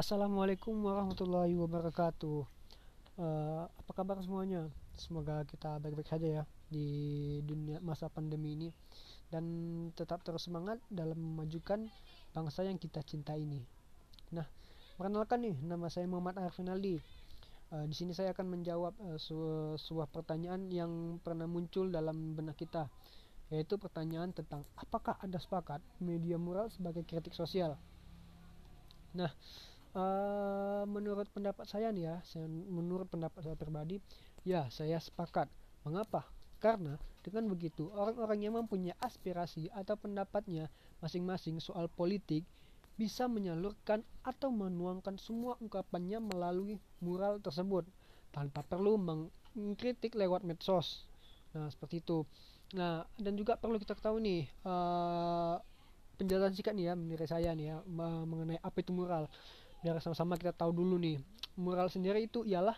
Assalamualaikum warahmatullahi wabarakatuh. Uh, apa kabar semuanya? Semoga kita baik-baik saja ya di dunia masa pandemi ini dan tetap terus semangat dalam memajukan bangsa yang kita cinta ini. Nah, perkenalkan nih, nama saya Muhammad Arifin Ali. Uh, di sini saya akan menjawab uh, sebuah pertanyaan yang pernah muncul dalam benak kita, yaitu pertanyaan tentang apakah Anda sepakat media moral sebagai kritik sosial. Nah, uh, menurut pendapat saya nih ya, menurut pendapat saya pribadi, ya saya sepakat. Mengapa? Karena dengan begitu orang-orang yang mempunyai aspirasi atau pendapatnya masing-masing soal politik bisa menyalurkan atau menuangkan semua ungkapannya melalui mural tersebut tanpa perlu mengkritik lewat medsos. Nah, seperti itu. Nah, dan juga perlu kita ketahui nih uh, penjelasan singkat nih ya menurut saya nih ya mengenai apa itu mural. Biar sama-sama kita tahu dulu nih. Mural sendiri itu ialah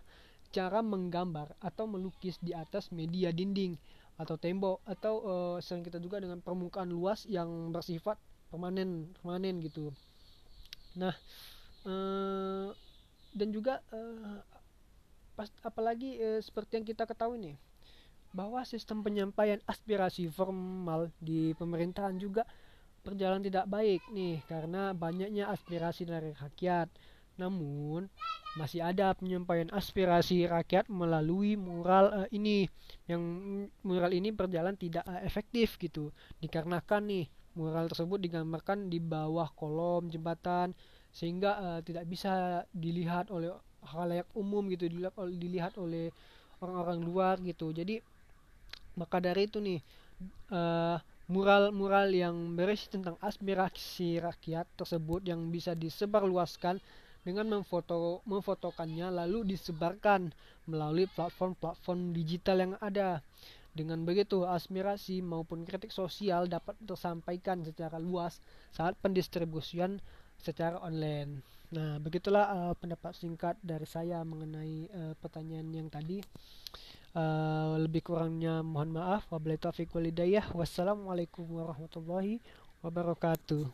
cara menggambar atau melukis di atas media dinding atau tembok atau uh, sering kita juga dengan permukaan luas yang bersifat permanen permanen gitu Nah, uh, dan juga uh, pas, apalagi uh, seperti yang kita ketahui nih, bahwa sistem penyampaian aspirasi formal di pemerintahan juga berjalan tidak baik nih karena banyaknya aspirasi dari rakyat. Namun masih ada penyampaian aspirasi rakyat melalui mural uh, ini. Yang mural ini berjalan tidak uh, efektif gitu. Dikarenakan nih mural tersebut digambarkan di bawah kolom jembatan sehingga uh, tidak bisa dilihat oleh halayak umum gitu dilihat, dilihat oleh orang-orang luar gitu. Jadi maka dari itu nih uh, mural-mural yang berisi tentang aspirasi rakyat tersebut yang bisa disebarluaskan dengan memfoto memfotokannya lalu disebarkan melalui platform-platform digital yang ada dengan begitu, aspirasi maupun kritik sosial dapat tersampaikan secara luas saat pendistribusian secara online. Nah, begitulah uh, pendapat singkat dari saya mengenai uh, pertanyaan yang tadi. Uh, lebih kurangnya mohon maaf. Wabillahi taufiq walhidayah. Wassalamualaikum warahmatullahi wabarakatuh.